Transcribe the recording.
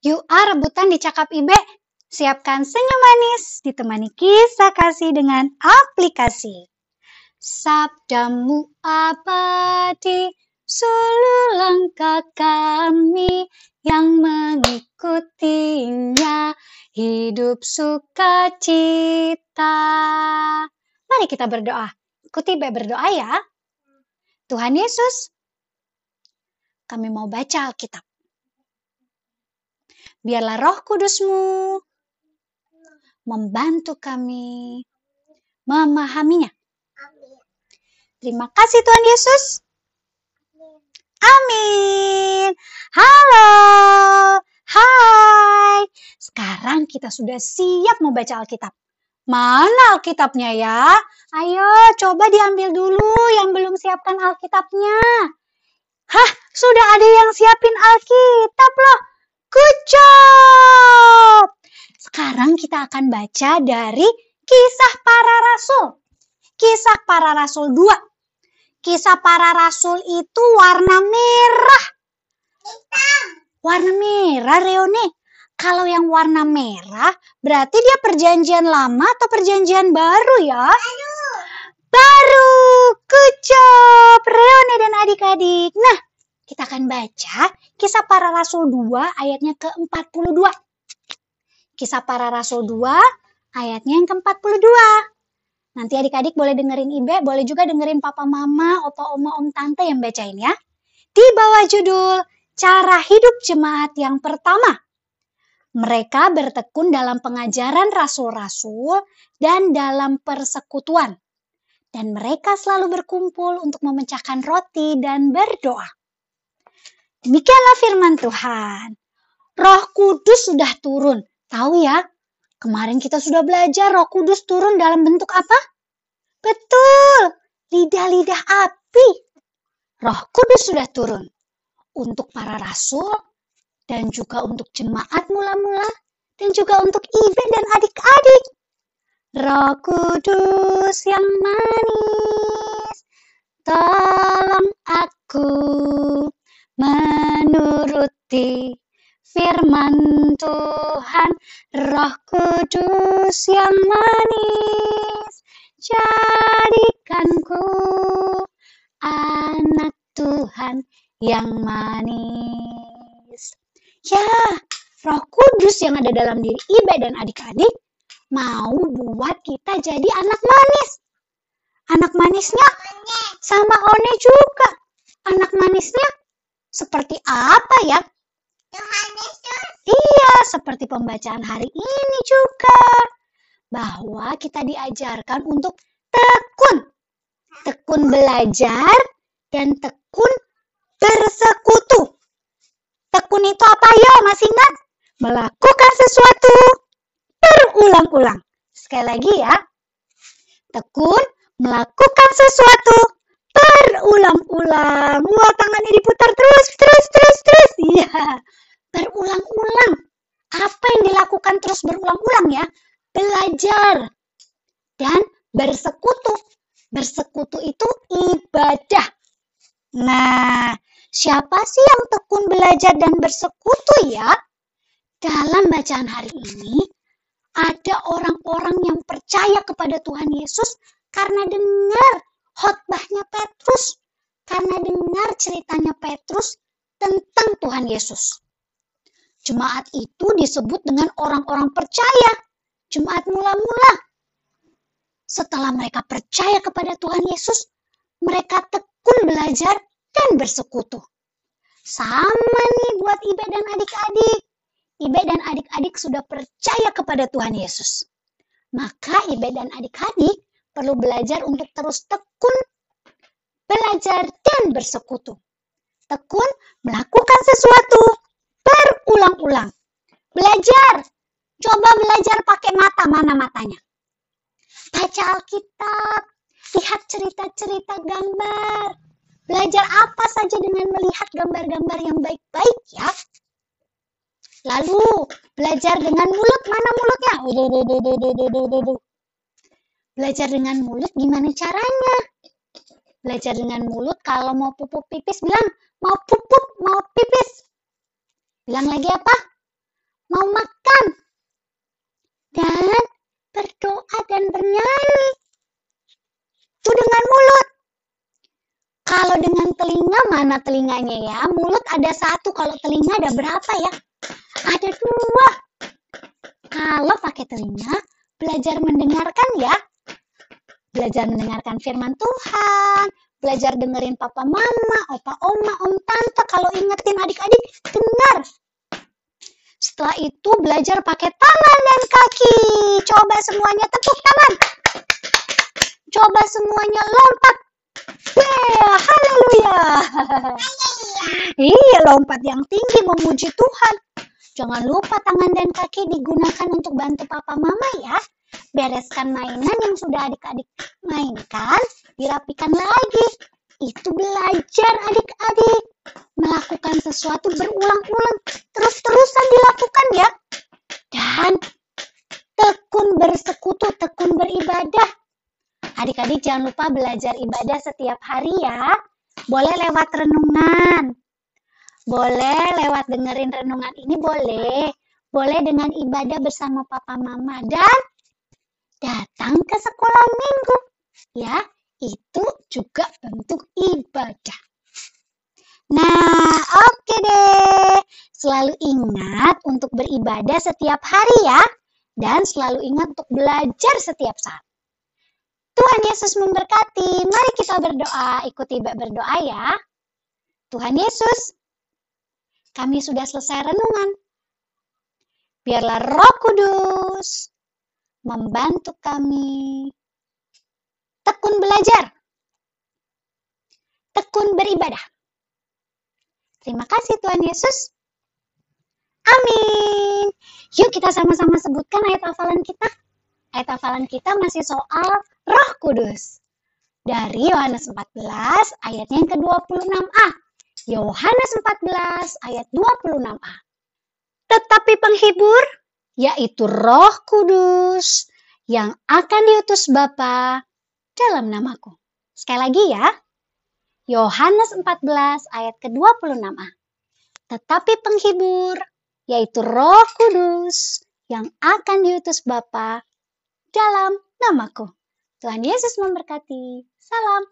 Ah rebutan di cakap Ibe. Siapkan senyum manis ditemani kisah kasih dengan aplikasi. Sabdamu abadi, seluruh langkah kami yang mengikutinya hidup sukacita. Mari kita berdoa. Ikuti Ibe berdoa ya. Tuhan Yesus, kami mau baca Alkitab. Biarlah roh kudusmu membantu kami memahaminya. Terima kasih Tuhan Yesus. Amin. Halo. Hai. Sekarang kita sudah siap membaca Alkitab. Mana Alkitabnya ya? Ayo coba diambil dulu yang belum siapkan Alkitabnya. Hah, sudah ada yang siapin Alkitab loh. Good job! Sekarang kita akan baca dari Kisah Para Rasul. Kisah Para Rasul 2. Kisah Para Rasul itu warna merah. Warna merah, Reone. Kalau yang warna merah, berarti dia perjanjian lama atau perjanjian baru ya? Baru. Baru. Good job, Reone dan adik-adik. Nah, kita akan baca kisah para rasul 2 ayatnya ke-42. Kisah para rasul 2 ayatnya yang ke-42. Nanti adik-adik boleh dengerin Ibe, boleh juga dengerin papa mama, opa oma, om tante yang bacain ya. Di bawah judul Cara Hidup Jemaat yang Pertama. Mereka bertekun dalam pengajaran rasul-rasul dan dalam persekutuan. Dan mereka selalu berkumpul untuk memecahkan roti dan berdoa. Demikianlah firman Tuhan. Roh Kudus sudah turun. Tahu ya, kemarin kita sudah belajar Roh Kudus turun dalam bentuk apa? Betul, lidah-lidah api. Roh Kudus sudah turun untuk para rasul, dan juga untuk jemaat mula-mula dan juga untuk ibe dan adik-adik. Roh Kudus yang manis, menuruti firman Tuhan. Roh Kudus yang manis, jadikanku anak Tuhan yang manis. Ya, roh kudus yang ada dalam diri Ibe dan adik-adik mau buat kita jadi anak manis. Anak manisnya sama One juga. Anak manisnya seperti apa ya? Iya, seperti pembacaan hari ini juga. Bahwa kita diajarkan untuk tekun. Tekun belajar dan tekun bersekutu. Tekun itu apa ya? Masih ingat? Melakukan sesuatu berulang-ulang. Sekali lagi ya. Tekun melakukan sesuatu berulang-ulang. Wah, tangannya diputar terus, terus, terus, terus. Iya, berulang-ulang. Apa yang dilakukan terus berulang-ulang ya? Belajar dan bersekutu. Bersekutu itu ibadah. Nah, siapa sih yang tekun belajar dan bersekutu ya? Dalam bacaan hari ini, ada orang-orang yang percaya kepada Tuhan Yesus karena dengar khotbahnya Petrus, karena dengar ceritanya Petrus tentang Tuhan Yesus. Jemaat itu disebut dengan orang-orang percaya, jemaat mula-mula. Setelah mereka percaya kepada Tuhan Yesus, mereka tekun belajar dan bersekutu. Sama nih buat Ibe dan adik-adik. Ibe dan adik-adik sudah percaya kepada Tuhan Yesus. Maka Ibe dan adik-adik perlu belajar untuk terus tekun belajar dan bersekutu. Tekun melakukan sesuatu berulang-ulang. Belajar. Coba belajar pakai mata mana matanya. Baca Alkitab, lihat cerita-cerita gambar. Belajar apa saja dengan melihat gambar-gambar yang baik-baik ya. Lalu belajar dengan mulut, mana mulutnya? Belajar dengan mulut gimana caranya? Belajar dengan mulut kalau mau pupuk pipis bilang mau pupuk, mau pipis. Bilang lagi apa? mau makan, dan berdoa dan bernyanyi. Itu dengan mulut. Kalau dengan telinga, mana telinganya ya? Mulut ada satu, kalau telinga ada berapa ya? Ada dua. Kalau pakai telinga, belajar mendengarkan ya. Belajar mendengarkan firman Tuhan, belajar dengerin papa mama, opa oma, om tante. Kalau ingetin adik-adik, dengar. Setelah itu belajar pakai tangan dan kaki. Coba semuanya tepuk tangan. Coba semuanya lompat. Yeah, haleluya. Iya, lompat yang tinggi memuji Tuhan. Jangan lupa tangan dan kaki digunakan untuk bantu papa mama ya. Bereskan mainan yang sudah adik-adik mainkan, dirapikan lagi. Itu belajar adik-adik. Melakukan sesuatu berulang-ulang, terus-terusan dilakukan ya. Dan tekun bersekutu, tekun beribadah. Adik-adik jangan lupa belajar ibadah setiap hari ya. Boleh lewat renungan. Boleh lewat dengerin renungan ini boleh. Boleh dengan ibadah bersama papa mama dan datang ke sekolah minggu. Ya, itu juga bentuk ibadah. Nah, oke okay deh. Selalu ingat untuk beribadah setiap hari ya. Dan selalu ingat untuk belajar setiap saat. Tuhan Yesus memberkati. Mari kita berdoa. Ikuti berdoa ya. Tuhan Yesus, kami sudah selesai renungan. Biarlah roh kudus membantu kami tekun belajar, tekun beribadah. Terima kasih Tuhan Yesus. Amin. Yuk kita sama-sama sebutkan ayat hafalan kita. Ayat hafalan kita masih soal Roh Kudus. Dari Yohanes 14 ayatnya yang ke-26a. Yohanes 14 ayat 26a. Tetapi penghibur yaitu Roh Kudus yang akan diutus Bapa dalam namaku. Sekali lagi ya. Yohanes 14 ayat ke-26a. Tetapi penghibur, yaitu roh kudus, yang akan diutus Bapa dalam namaku. Tuhan Yesus memberkati. Salam.